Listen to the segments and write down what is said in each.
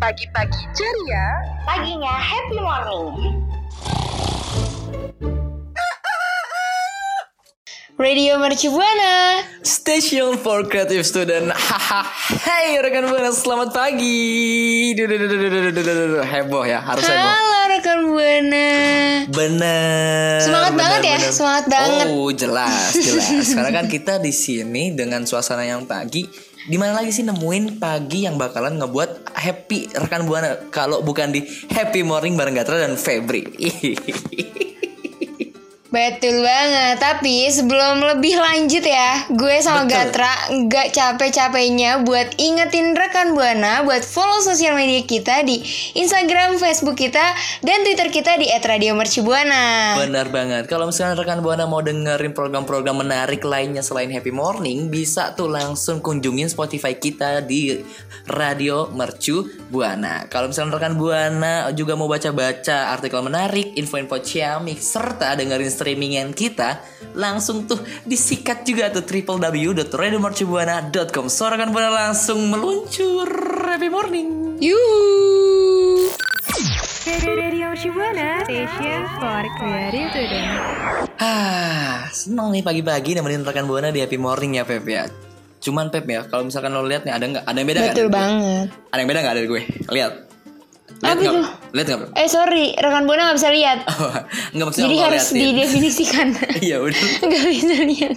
Pagi-pagi ceria, ya. paginya happy morning. Radio Merci Buana. Station for Creative Student. Hai hey, rekan Buana, selamat pagi. Heboh ya, harus heboh. Halo rekan Buana. Bener. Semangat bener, banget ya, bener. semangat banget. Oh, jelas, jelas. Sekarang kan kita di sini dengan suasana yang pagi di mana lagi sih nemuin pagi yang bakalan ngebuat happy rekan buana kalau bukan di Happy Morning bareng Gatra dan Febri. Betul banget. Tapi sebelum lebih lanjut ya, gue sama Betul. Gatra nggak capek-capeknya buat ingetin rekan Buana buat follow sosial media kita di Instagram, Facebook kita, dan Twitter kita di @radiomercubuana. Benar banget. Kalau misalnya rekan Buana mau dengerin program-program menarik lainnya selain Happy Morning, bisa tuh langsung kunjungin Spotify kita di Radio Mercu Buana. Kalau misalnya rekan Buana juga mau baca-baca artikel menarik, info-info ciamik, serta dengerin streamingan kita, langsung tuh disikat juga tuh www.radiomercubuana.com. So rekan Buana langsung meluncur Happy Morning. Yuhu. Ah, seneng nih pagi-pagi nemenin rekan buana di Happy Morning ya Pep ya. Cuman Pep ya, kalau misalkan lo lihat nih ada nggak? Ada yang beda nggak? Betul dari gue? banget. Ada yang beda nggak dari gue? Lihat. Lihat Apa itu? Lihat? Pep? Eh sorry, rekan Buana nggak bisa lihat. Nggak maksudnya Jadi harus liatin. didefinisikan. Iya udah. Nggak bisa lihat.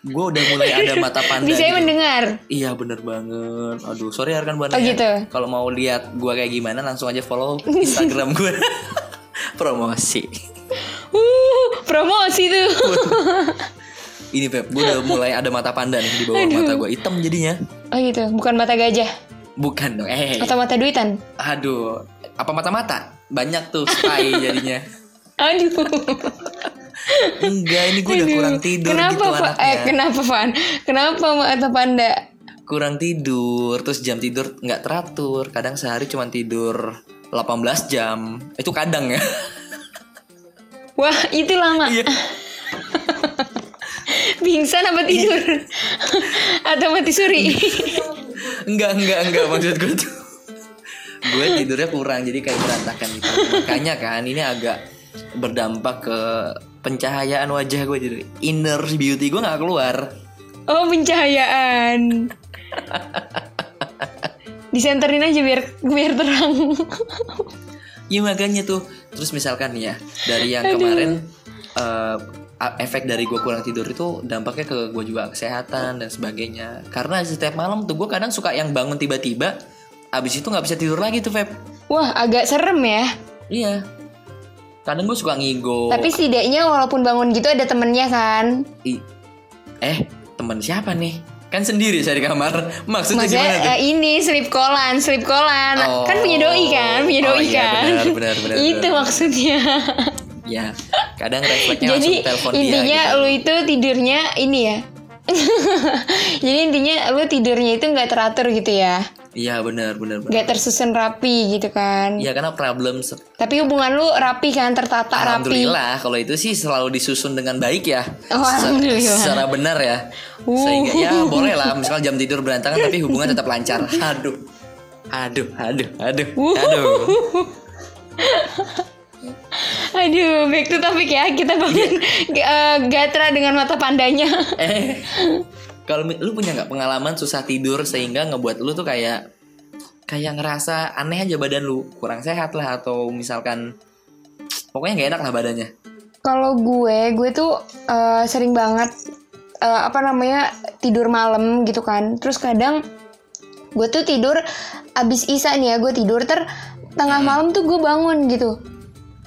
Gue udah mulai ada mata panda. Bisa gitu. mendengar. Iya bener banget. Aduh sorry ya rekan buana. Oh, ya. gitu. Kalau mau lihat gue kayak gimana langsung aja follow Instagram gue. Promosi. Uh, promosi tuh. Ini Pep, gue udah mulai ada mata panda nih di bawah mata gue. Hitam jadinya. Oh gitu, bukan mata gajah Bukan dong. Eh. atau mata duitan. Aduh, apa mata-mata? Banyak tuh spy jadinya. Aduh. Enggak, ini gue udah Aduh. kurang tidur kenapa, gitu anaknya. Eh, kenapa, Van? Kenapa mata panda? Kurang tidur, terus jam tidur nggak teratur. Kadang sehari cuma tidur 18 jam. Itu kadang ya. Wah, itu lama. Iya. Pingsan apa tidur? atau mati suri? Enggak, enggak, enggak maksud gue tuh. gue tidurnya kurang jadi kayak berantakan gitu. Makanya kan ini agak berdampak ke pencahayaan wajah gue jadi inner beauty gue nggak keluar. oh, pencahayaan. Disenterin aja biar biar terang. Iya makanya tuh Terus misalkan nih ya Dari yang kemarin eh, a- Efek dari gue kurang tidur itu Dampaknya ke gue juga kesehatan dan sebagainya Karena setiap malam tuh Gue kadang suka yang bangun tiba-tiba Abis itu nggak bisa tidur lagi tuh Feb Wah, agak serem ya. Iya Kadang gue suka ngigo Tapi setidaknya walaupun bangun gitu ada temennya kan. I- Eh temen siapa nih Kan sendiri saya di kamar Maksudnya, Maksudnya gimana tuh eh, ini sleep kolan, sleep kolan. Oh. Kan punya doi kan, punya Oh, doi iya, kan. benar, benar, benar, Itu benar. maksudnya. Ya Kadang refleksnya Jadi telepon dia intinya gitu. lu itu tidurnya ini ya. Jadi intinya lu tidurnya itu nggak teratur gitu ya, Iya benar benar nggak tersusun rapi gitu kan. Iya karena problem Tapi hubungan lu rapi kan, tertata rapi. Alhamdulillah kalau itu sih selalu disusun dengan baik ya. Oh, alhamdulillah. Secara benar ya. Sehingga ya boleh lah misal jam tidur berantakan tapi hubungan tetap lancar. Aduh. Aduh, aduh, aduh, aduh. Aduh, back to topic ya. Kita bangun eh, Gatra dengan mata pandanya. Eh, kalau lu punya nggak pengalaman susah tidur sehingga ngebuat lu tuh kayak kayak ngerasa aneh aja badan lu kurang sehat lah atau misalkan pokoknya nggak enak lah badannya. Kalau gue, gue tuh eh, sering banget eh, apa namanya tidur malam gitu kan. Terus kadang gue tuh tidur abis isa nih ya, gue tidur ter tengah malam tuh gue bangun gitu.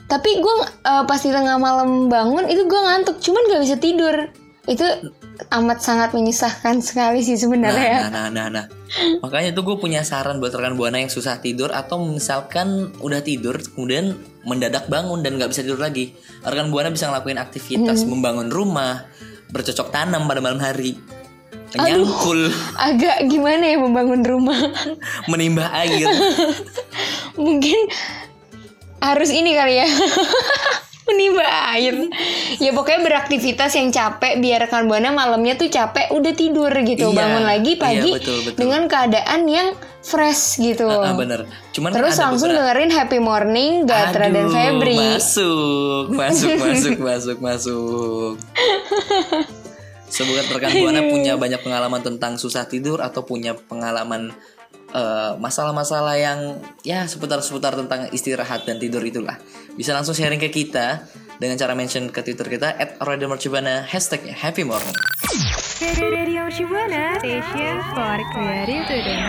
Tapi gue eh, pas di tengah malam bangun itu gue ngantuk, cuman gak bisa tidur. Itu amat sangat menyusahkan sekali sih Nah, sebenarnya. ya. nah, nah, nah, nah. Makanya tuh gue punya saran buat rekan buana yang susah tidur atau misalkan udah tidur kemudian mendadak bangun dan nggak bisa tidur lagi. Rekan buana bisa ngelakuin aktivitas membangun rumah, bercocok tanam pada malam hari, menyangkul, Agak gimana ya membangun rumah? menimba air. Mungkin harus ini kali ya. Menimba air. Ya pokoknya beraktivitas yang capek biar rekan buana malamnya tuh capek udah tidur gitu. Iya, Bangun lagi iya, pagi betul, betul. dengan keadaan yang fresh gitu. Ah, bener. Cuman kan Terus ada langsung beberapa- dengerin Happy Morning Gatra dan Aduh, Febri. Masuk, masuk, masuk, masuk, masuk. Semoga rekan buana punya banyak pengalaman tentang susah tidur atau punya pengalaman eh, masalah-masalah yang ya seputar-seputar tentang istirahat dan tidur itulah. Bisa langsung sharing ke kita dengan cara mention ke Twitter kita @radiomercubana hashtagnya Happy Morning. Radio Shibana Station for Creative Today.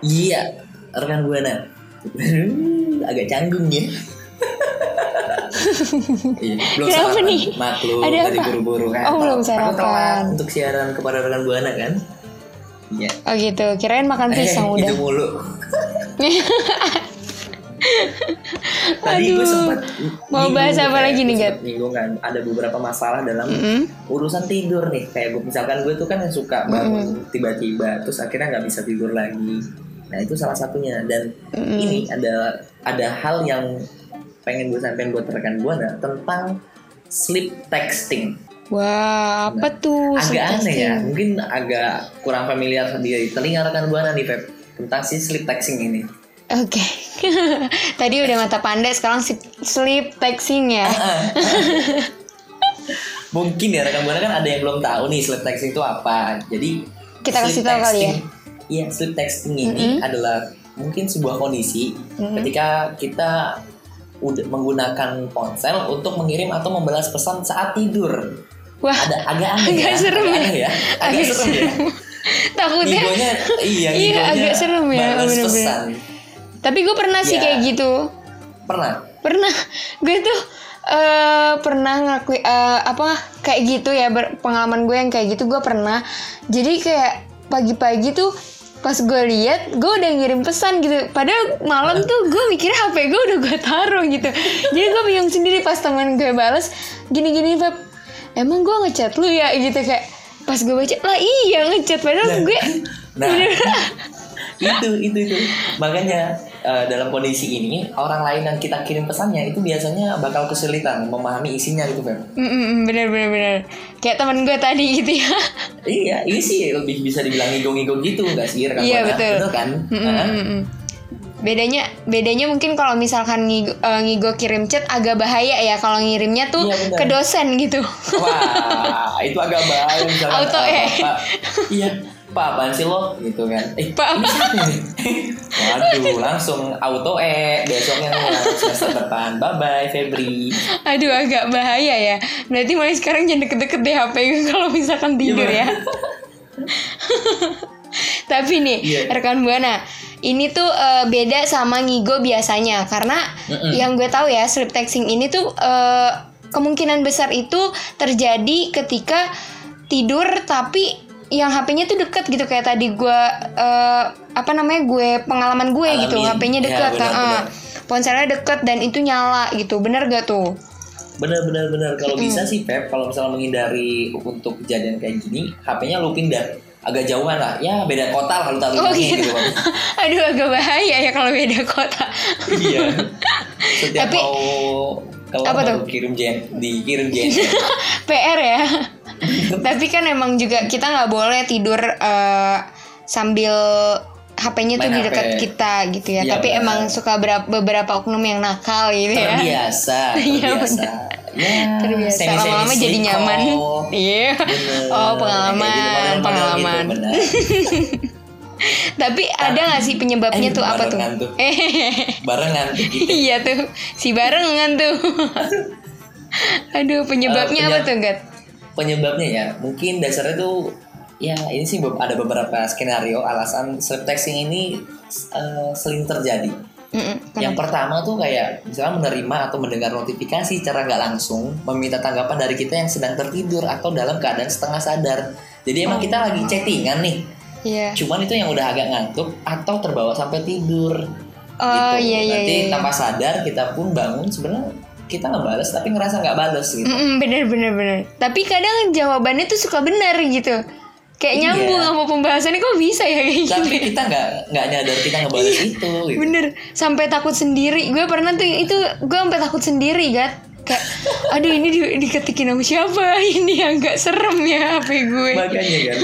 Iya, rekan buana. Agak canggung ya. iya, belum Kenapa sarapan. nih? Maklum, Ada tadi buru-buru kan. Oh, belum Aku telat sarapan. untuk siaran kepada rekan buana kan. Iya. Oh gitu, kirain makan pisang eh, udah. itu mulu. Tadi gue sempat Mau bahas apa lagi nih, Gat? nyinggung kan ada beberapa masalah dalam Mm-mm. urusan tidur nih kayak gue misalkan gue tuh kan yang suka bangun tiba-tiba terus akhirnya nggak bisa tidur lagi nah itu salah satunya dan ini ada ada hal yang pengen gue sampaikan buat rekan gue nah, tentang sleep texting Wah, apa tuh? agak aneh ya mungkin agak kurang familiar di telinga rekan buana nih Pep tentang si sleep texting ini Oke. Tadi udah mata panda, sekarang sleep, texting ya. mungkin ya rekan buana kan ada yang belum tahu nih sleep texting itu apa jadi Kita kasih tahu kali ya. iya sleep texting ini adalah mungkin sebuah kondisi ketika kita menggunakan ponsel untuk mengirim atau membalas pesan saat tidur Wah, ada agak aneh agak ya serem agak ya. aneh ya agak, Agak serem ya takutnya. Ngigonya iya Iya, agak serem ya, bener-bener. Tapi gue pernah sih Ya. kayak gitu. pernah Pernah. Gue tuh eh pernah ngelakuin eh, apa kayak gitu ya ber- pengalaman gue yang kayak gitu gue pernah. Jadi kayak pagi-pagi tuh pas gue lihat gue udah ngirim pesan gitu padahal malam tuh gue mikir HP gue udah gue taruh gitu jadi gue bingung sendiri pas teman gue balas gini-gini Feb emang gue ngechat lu ya? Gitu kayak pas gue baca lah iya ngechat. Padahal gue nah. Bener- itu itu itu. Makanya eh, dalam kondisi ini orang lain yang kita kirim pesannya itu biasanya bakal kesulitan memahami isinya gitu kan Mm, mm, bener bener bener. Kayak teman gue tadi gitu ya. Iya ini sih. Lebih bisa dibilang ngigo-ngigo gitu. Nggak sih rekan Iya, betul. bener kan? Mm, mm, mm, mm. Bedanya bedanya mungkin kalau misalkan ngigo, eh, ngigo kirim chat agak bahaya ya kalau ngirimnya tuh Iya, ke dosen gitu. Wah itu agak bahaya misalkan Auto eh. Pak, iya Pak apaan sih lo? Gitu kan. Eh Pak, ini siapa nih? Waduh langsung auto e besoknya semester depan. Bye bye Febri. Aduh agak bahaya ya. Berarti mulai sekarang jangan deket-deket deh HP kalau misalkan tidur Gimana? ya. Tapi nih Iya. rekan buana ini tuh eh, beda sama ngigo biasanya karena Mm-mm. yang gue tahu ya sleep texting ini tuh eh, kemungkinan besar itu terjadi ketika tidur tapi yang HP-nya tuh deket gitu kayak tadi gue eh, apa namanya gue pengalaman gue gitu Alamin. HP-nya Ya, deket benar, ah. benar. ponselnya deket dan itu nyala gitu bener gak tuh bener bener bener kalau bisa sih Pep kalau misalnya menghindari untuk kejadian kayak gini HP-nya lu pindah agak jauhan lah ya beda kota lah lu taruh Oh gitu. gitu. Aduh agak bahaya ya kalau beda kota. iya setiap Tapi- mau kalau Apa tuh? kirim jen dikirim jen PR ya. Tapi kan emang juga kita nggak boleh tidur eh, sambil HP-nya tuh di dekat HP. kita gitu ya. Iya, Tapi benar. emang suka berapa, beberapa oknum yang nakal gitu ya. terbiasa Iya, terbiasa ya, Terbiasa lama-lama jadi nyaman. Iya. Bener. Oh, Kayak gitu, pengalaman, pengalaman. gitu, bener. Tapi ada gak sih penyebabnya Eh, tuh apa tuh? barengan tuh. barengan tuh gitu iya tuh, si barengan tuh. Aduh, penyebabnya Eh, apa penyeb- tuh, Gat? penyebabnya ya mungkin dasarnya tuh ya ini sih ada beberapa skenario alasan sleep texting ini eh, sering terjadi Mm-mm, yang pertama tuh kayak misalnya menerima atau mendengar notifikasi secara nggak langsung meminta tanggapan dari kita yang sedang tertidur atau dalam keadaan setengah sadar jadi emang kita lagi chattingan nih Iya. cuman itu yang udah agak ngantuk atau terbawa sampai tidur Oh, gitu. iya, iya, nanti iya, iya. tanpa sadar kita pun bangun sebenarnya kita nggak balas tapi ngerasa nggak balas gitu Mm-mm, bener bener bener. Tapi kadang jawabannya tuh suka benar gitu. Kayak Iya. nyambung sama pembahasannya kok bisa ya kayak gitu. tapi kita nggak nggak nyadar kita ngebales itu gitu. Bener, sampai takut sendiri. Gue pernah tuh itu gue sampai takut sendiri, Gat. Kayak, aduh ini di, diketikin sama siapa? Ini yang gak serem ya HP gue. makanya kan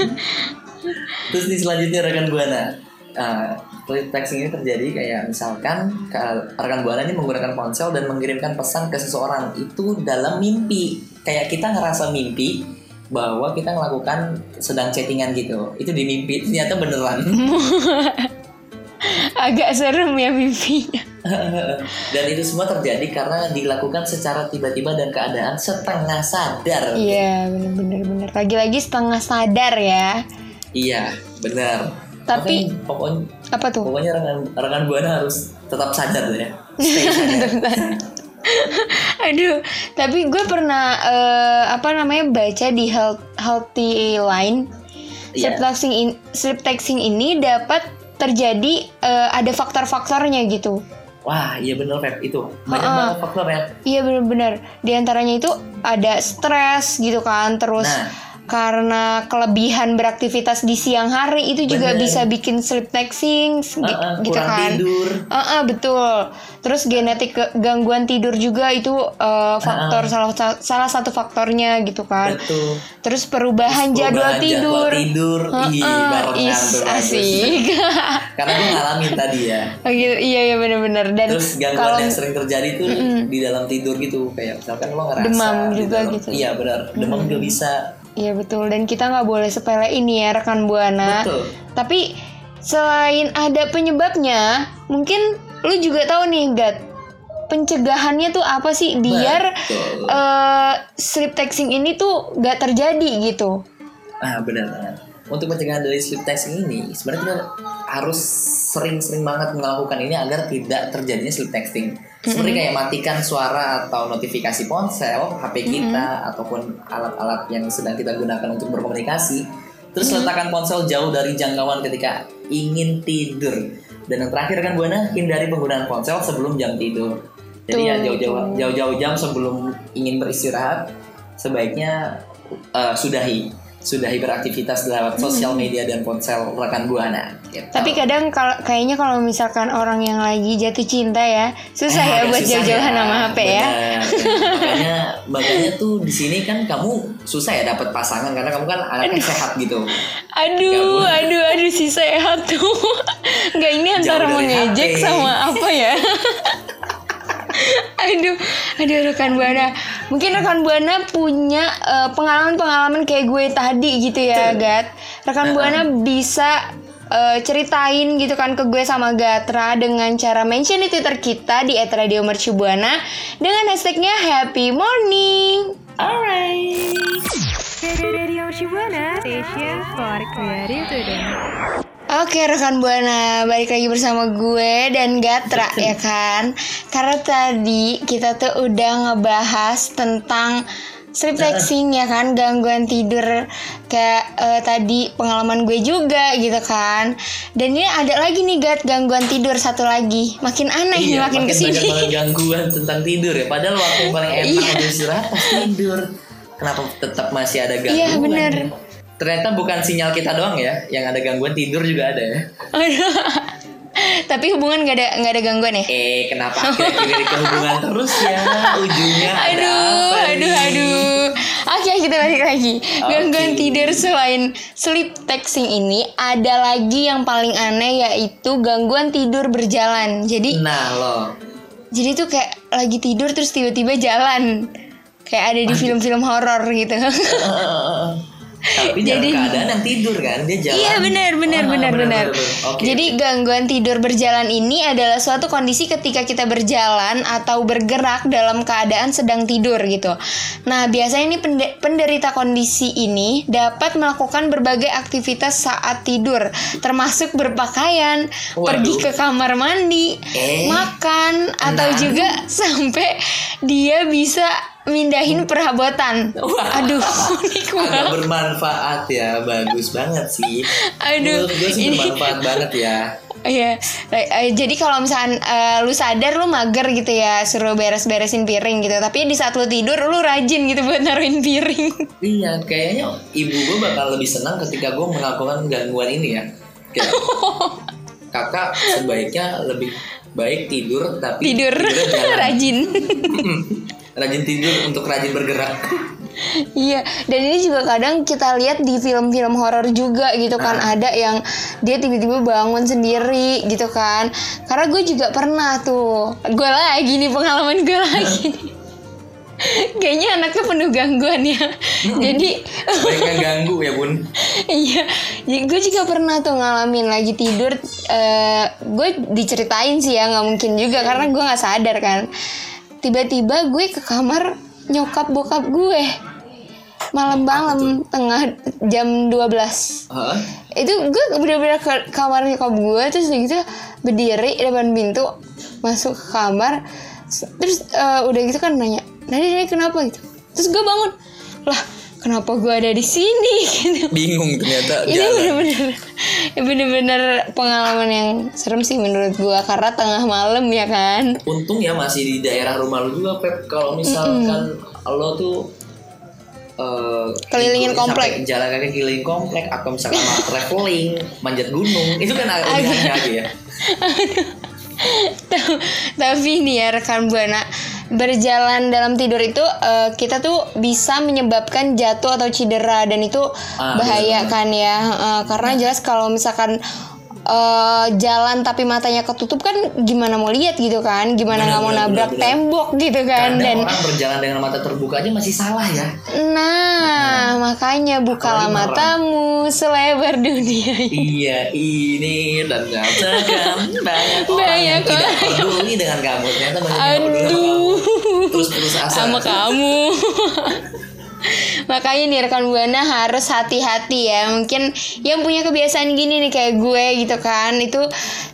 terus di selanjutnya rekan buana uh, sleep texting ini terjadi kayak misalkan rekan buana ini menggunakan ponsel dan mengirimkan pesan ke seseorang itu dalam mimpi kayak kita ngerasa mimpi bahwa kita melakukan sedang chattingan gitu itu di mimpi ternyata beneran Agak serem ya mimpinya. dan itu semua terjadi karena dilakukan secara tiba-tiba dan keadaan setengah sadar Iya, bener bener bener. Lagi-lagi setengah sadar ya. iya benar Tapi- Makanya pokoknya Apa tuh? Pokoknya rekan rekan buana harus tetap sadar ya. Stay sadar. Aduh, tapi gue pernah eh, apa namanya baca di health, healthy line sleep Iya. texting in, sleep texting ini dapat terjadi eh, ada faktor-faktornya gitu. Wah, iya bener Feb itu. Banyak Ha-ha. banget faktornya. Iya benar-benar. Di antaranya itu ada stres gitu kan, terus Nah. Karena kelebihan beraktivitas di siang hari itu juga Bener. bisa bikin sleep texting gi- Ha-ha, gitu kan. tidur. Heeh, betul. Terus genetik gangguan tidur juga itu eh, faktor salah sa- salah satu faktornya gitu kan. Betul. Terus perubahan Terus jadwal perubahan tidur. Jadwal tidur. Ih, Heeh, barengan is, asik. Karena gue ngalamin tadi ya. Oh gitu, iya iya benar-benar dan Terus gangguan kalau yang sering terjadi tuh di dalam tidur gitu kayak misalkan lo ngerasa Demam juga dalam- gitu. Iya benar, demam juga bisa. Iya betul dan kita nggak boleh sepele ini ya rekan buana. Betul. Tapi selain ada penyebabnya, mungkin lu juga tahu nih Gat. Pencegahannya tuh apa sih biar Betul. eh, sleep texting ini tuh gak terjadi gitu. Ah benar benar. Untuk pencegahan dari sleep texting ini sebenarnya kita harus sering-sering banget melakukan ini agar tidak terjadinya sleep texting. Seperti kayak matikan suara atau notifikasi ponsel, HP kita ataupun alat-alat yang sedang kita gunakan untuk berkomunikasi. Terus letakkan ponsel jauh dari jangkauan ketika ingin tidur. Dan yang terakhir kan buana hindari penggunaan ponsel sebelum jam tidur. Jadi ya jauh-jauh jauh-jauh jam sebelum ingin beristirahat sebaiknya eh, sudahi sudahi beraktivitas lewat sosial media dan ponsel rekan buana. Gitu. Tapi kadang kalau kayaknya kalau misalkan orang yang lagi jatuh cinta ya susah Eh, ya buat jauh-jauhan sama HP ya. Benar. makanya makanya tuh di sini kan kamu susah ya dapat pasangan karena kamu kan anak yang sehat gitu. Aduh, Gak aduh, aduh si sehat tuh. Enggak ini antara mengejek HP. sama apa ya? aduh, aduh rekan buana. Mungkin rekan buana punya eh, pengalaman-pengalaman kayak gue tadi gitu ya, Gat. Rekan buana bisa eh, ceritain gitu kan ke gue sama Gatra dengan cara mention di Twitter kita di @radiomercubuana dengan hashtagnya Happy Morning. Alright. Radio Shibuana, station for creative today. Oke rekan Buana, balik lagi bersama gue dan Gatra ya kan Karena tadi kita tuh udah ngebahas tentang sleep texting ya kan Gangguan tidur kayak eh, tadi pengalaman gue juga gitu kan Dan ini ada lagi nih Gat, gangguan tidur satu lagi Makin aneh nih Iya, makin makin ke sini banyak gangguan tentang tidur ya. Padahal waktu paling enak Iya. istirahat tidur. Kenapa tetap masih ada gangguan? Iya, bener. Ternyata bukan sinyal kita doang ya, yang ada gangguan tidur juga ada ya. Tapi hubungan gak ada nggak ada gangguan ya? Eh, kenapa akhirnya ke hubungan terus ya? Ujungnya ada Aduh, apa aduh, nih? aduh. Oke kita balik lagi Gangguan Oke. tidur selain sleep texting ini Ada lagi yang paling aneh yaitu gangguan tidur berjalan Jadi Nah lo jadi tuh kayak lagi tidur terus tiba-tiba jalan Kayak ada di film-film horor gitu Tapi Jadi- keadaan yang tidur kan Dia jalan Iya benar benar Ah, benar benar. Oke, Jadi gangguan tidur berjalan ini adalah suatu kondisi ketika kita berjalan atau bergerak dalam keadaan sedang tidur gitu. Nah biasanya ini pende- penderita kondisi ini dapat melakukan berbagai aktivitas saat tidur, termasuk berpakaian, Waduh. pergi ke kamar mandi, Eh, makan, atau juga sampai dia bisa mindahin perabotan. Wah. Aduh, unik Agak banget. bermanfaat ya Bagus banget sih Aduh, Menurut gue sih ini- bermanfaat banget ya Iya, Eh, eh, jadi kalau misalkan eh, lu sadar lu mager gitu ya suruh beres-beresin piring gitu, tapi di saat lu tidur lu rajin gitu buat naruhin piring. Iya, kayaknya ibu gue bakal lebih senang ketika gue melakukan gangguan ini ya. Kayak, kakak sebaiknya lebih baik tidur tapi tidur rajin. Rajin tidur untuk rajin bergerak. Iya, dan ini juga kadang kita lihat di film-film horor juga gitu kan Ah. ada yang dia tiba-tiba bangun sendiri gitu kan. Karena gue juga pernah tuh, gue lagi nih pengalaman gue lagi. nih. Kayaknya anaknya penuh gangguan ya. Jadi Baiknya ganggu ya bun. Iya, jadi gue juga pernah tuh ngalamin lagi tidur. eh gue diceritain sih ya, nggak mungkin juga karena gue nggak sadar kan. Tiba-tiba gue ke kamar nyokap bokap gue. Malam-malam tengah jam 12 Hah? itu gue bener-bener ke kamar nyokap gue terus udah gitu berdiri depan pintu masuk ke kamar. Terus eh, udah gitu kan nanya Nadi Nadi kenapa? Gitu. Terus gue bangun lah kenapa gue ada di sini? Gitu. Bingung ternyata ini bener-bener bener-bener pengalaman yang serem sih menurut gue karena tengah malam ya kan? Untung ya masih di daerah rumah lu juga Pep. Kalau misalkan lo tuh eh, Kelilingin komplek. jalan kaki keliling komplek atau misalkan traveling manjat gunung itu kan agak aneh lagi ya tapi nih ya rekan buana berjalan dalam tidur itu eh, kita tuh bisa menyebabkan jatuh atau cedera dan itu Ah, bahaya benar-benar. kan ya Eh, karena jelas kalau misalkan eh, jalan tapi matanya ketutup kan gimana mau lihat gitu kan gimana nggak mau nabrak benar. tembok gitu kan kadang dan orang berjalan dengan mata terbuka aja masih salah ya nah makanya bukalah Apalagi matamu selebar dunia. Iya ini dan katakan banyak orang Banyak yang tidak orang. peduli dengan kamu ternyata banyak yang peduli Aduh. kamu terus terus asa sama kamu. Makanya nih rekan buana harus hati-hati ya. Mungkin yang punya kebiasaan gini nih kayak gue gitu kan, itu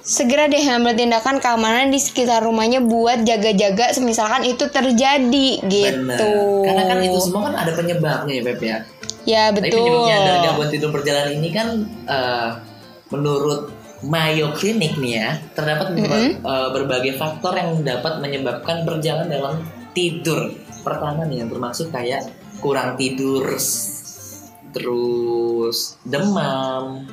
segera deh ambil tindakan keamanan di sekitar rumahnya buat jaga-jaga semisalkan itu terjadi gitu. Benar. Karena kan itu semua kan ada penyebabnya ya Beb ya. Ya Tapi betul. penyebabnya dari gangguan tidur berjalan ini kan eh, menurut Mayo Clinic nih ya terdapat ber- eh, berbagai faktor yang dapat menyebabkan berjalan dalam tidur. Pertama nih yang termasuk kayak kurang tidur, terus demam,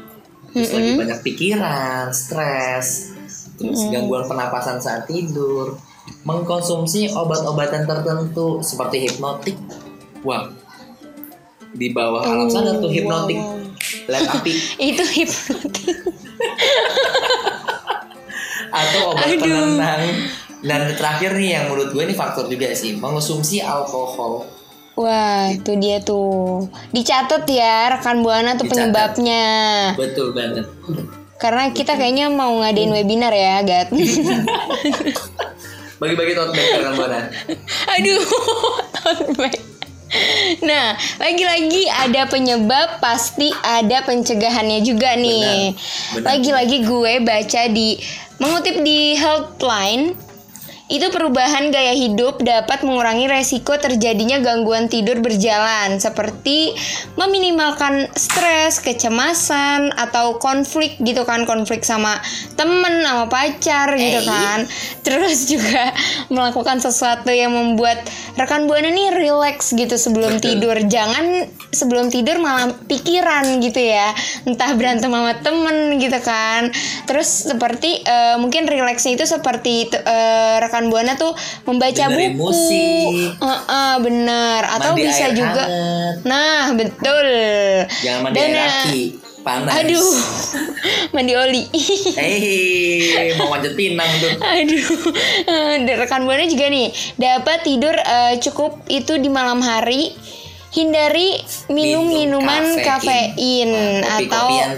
terus lagi banyak pikiran, stres, terus gangguan pernapasan saat tidur, mengkonsumsi obat-obatan tertentu seperti hipnotik. Wah, di bawah alam sadar tuh hipnotik, led api Itu hipnotis. atau obat Aduh. penenang. Dan terakhir nih yang menurut gue ini faktor juga sih, mengonsumsi alkohol. Wah, itu dia tuh. Dicatat ya rekan buana tuh Dicatat. penyebabnya. Betul banget. Karena kita kayaknya mau ngadain webinar ya, Gat. Bagi-bagi tote bag kan buana. Aduh, tote bag. Nah, lagi-lagi ada penyebab, pasti ada pencegahannya juga nih. Lagi-lagi gue baca di mengutip di Healthline itu perubahan gaya hidup dapat mengurangi resiko terjadinya gangguan tidur berjalan seperti meminimalkan stres, kecemasan atau konflik gitu kan, konflik sama temen sama pacar gitu Eh. kan. Terus juga melakukan sesuatu yang membuat rekan buana nih relax gitu sebelum Betul. tidur. Jangan sebelum tidur malah pikiran gitu ya. Entah berantem sama temen gitu kan. Terus seperti eh, mungkin relaxnya itu seperti eh, rekan rekan buana tuh membaca Dengerin buku. musik. Heeh, bener. Atau Mandi bisa air juga. hangat. Nah, betul. Jangan mandi Dan, air eh, aki, panas. Aduh, mandi oli. Hei, mau manjat pinang tuh. Aduh, Eh, dan rekan buana juga nih dapat tidur eh, cukup itu di malam hari. Hindari minum Minum minuman kafein, Nah, atau kopi-kopian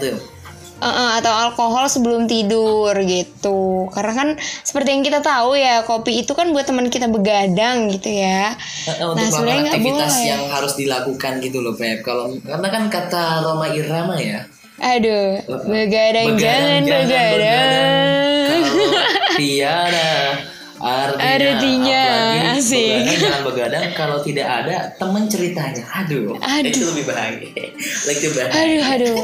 eh, eh, atau alkohol sebelum tidur gitu. Karena kan seperti yang kita tahu ya kopi itu kan buat teman kita begadang gitu ya. Untuk Nah, sebenarnya nggak aktivitas boleh. yang harus dilakukan gitu loh Pep. Kalau karena kan kata Roma Irama ya, Aduh, begadang, jangan begadang. Kalau tiada artinya, Artinya, apalagi asik. begadang jangan begadang kalau tidak ada teman ceritanya. Aduh, Aduh. itu lebih bahagia. Lebih bahagia. Aduh, aduh,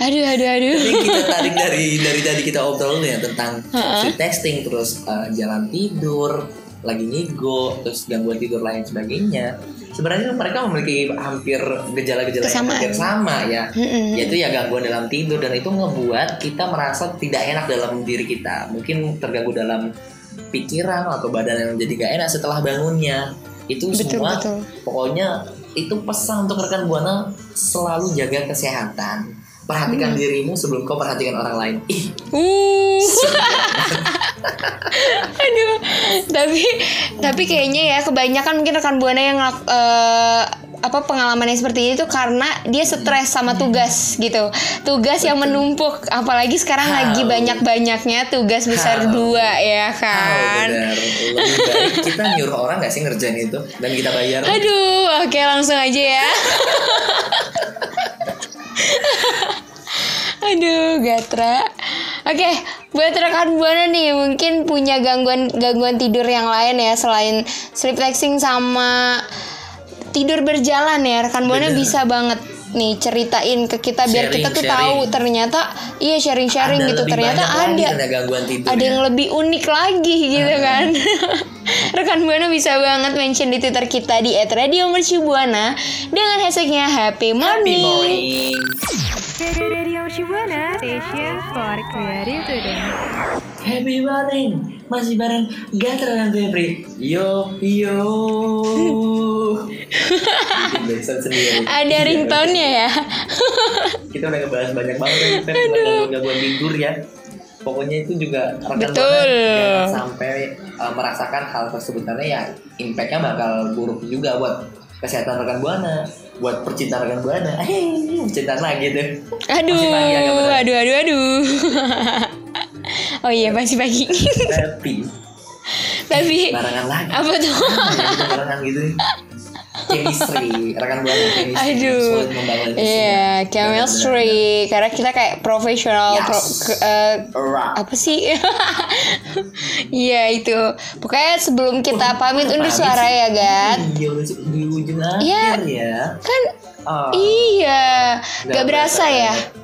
aduh, aduh, aduh. Tapi kita tarik dari dari tadi kita obrolin ya tentang sleep texting terus eh, jalan tidur, lagi ngigo, terus gangguan tidur lain sebagainya. Sebenarnya mereka memiliki hampir gejala-gejala yang hampir sama ya, Mm-mm. yaitu ya gangguan dalam tidur dan itu ngebuat kita merasa tidak enak dalam diri kita. Mungkin terganggu dalam pikiran atau badan yang menjadi gak enak setelah bangunnya. Itu Betul, semua betul. pokoknya itu pesan untuk rekan buana selalu jaga kesehatan. Perhatikan dirimu sebelum kau perhatikan orang lain. Ih, Uh. Aduh, tapi tapi kayaknya ya kebanyakan mungkin rekan buana yang eh, apa pengalamannya seperti ini tuh karena dia stres sama tugas gitu. Tugas yang menumpuk, apalagi sekarang How? lagi banyak-banyaknya tugas besar How? dua ya kan. baik kita nyuruh orang gak sih ngerjain itu dan kita bayar. Aduh, oke langsung aja ya. Aduh, Gatra. Oke, buat rekan buana nih mungkin punya gangguan gangguan tidur yang lain ya selain sleep texting sama tidur berjalan ya. Rekan buana Bener. bisa banget nih ceritain ke kita biar Sharing, kita tuh sharing. tahu ternyata iya sharing-sharing Ada gitu lebih ternyata ada ternyata gangguan tidur. ada yang lebih unik lagi gitu kan rekan buana bisa banget mention di twitter kita di @radiomercubuana dengan hashtagnya happy Happy morning, morning. Radio station for creative. Happy morning. Masih bareng Gatra dan Febri. Yo yo. Ada ringtone-nya ya Kita udah ngebahas banyak banget ya, Feb, tentang gangguan-gangguan tidur ya. Pokoknya itu juga rekan Betul. Jangan sampai uh, merasakan hal tersebut karena ya impactnya bakal buruk juga buat kesehatan rekan buana, buat percintaan rekan buana. Hei, percintaan lagi tuh. aduh pagi aduh aduh aduh oh iya masih pagi Tapi tapi barengan lagi. apa tuh Ya, kita barengan gitu. Chemistry, rekan buana chemistry. Aduh, iya semua. chemistry karena kita kayak profesional Yes. pro- Rock. apa sih? Iya itu. Pokoknya sebelum kita pamit undur suara sih. ya, Gat. Iya, udah di ujung Iya. akhir ya. Kan Oh. iya, gak berasa berasa ya. banget.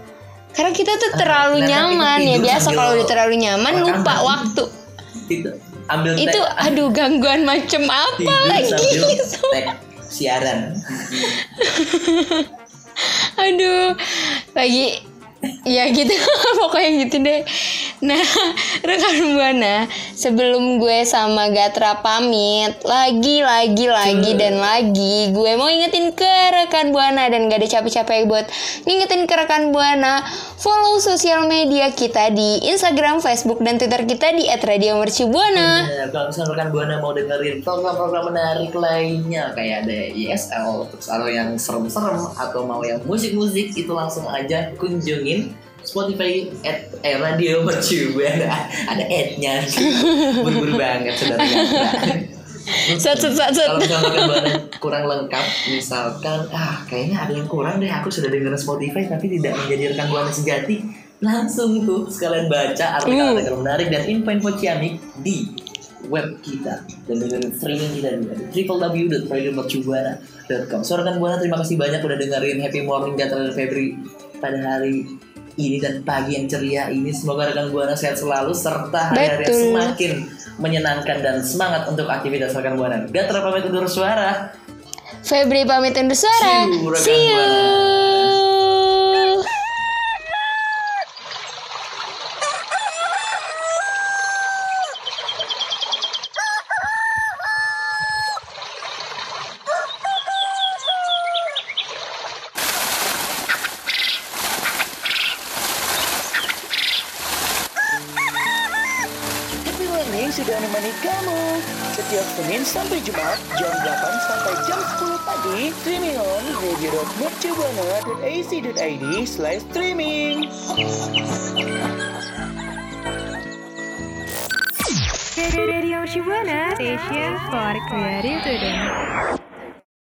Karena kita tuh terlalu ternyata itu nyaman ya biasa kalau udah terlalu nyaman lupa nasi. waktu. Itu ambil. Itu aduh gangguan macem apa lagi sambil itu. tag siaran. Aduh, lagi ya gitu pokoknya gitu deh. Nah, rekan buana, sebelum gue sama Gatra pamit, lagi lagi lagi dan lagi gue mau ingetin ke rekan buana dan gak ada capek-capek buat ngingetin ke rekan buana follow sosial media kita di Instagram, Facebook dan Twitter kita di @radiomercubuana. Nah, kalau misalnya rekan buana mau dengerin program-program menarik lainnya kayak ada ISL, terus ada yang serem-serem atau mau yang musik-musik itu langsung aja kunjungin Spotify at eh, Radio Mercu ada ad-nya. Buru-buru banget saudara Set set set set. kalau buana kurang lengkap misalkan ah kayaknya ada yang kurang deh. Aku sudah dengar Spotify tapi tidak menjadi rekan buana sejati. Langsung tuh sekalian baca artikel-artikel menarik dan info-info ciamik di web kita. Dan dengerin streaming kita juga di www.radiomercubuana.com So rekan buana terima kasih banyak udah dengerin. Happy Morning Gatra dan Febri. Pada hari ini dan pagi yang ceria ini semoga rekan buana sehat selalu serta hari-hari yang semakin menyenangkan dan semangat untuk aktivitas rekan buana. Gatra pamit undur suara. Febri pamit undur suara. See you, rekan See you. kamu. Setiap Senin sampai Jumat, jam 8 sampai jam 10 pagi, streaming on radio.mercubuana.ac.id slash streaming. Radio Shibuana Station for Creative Today.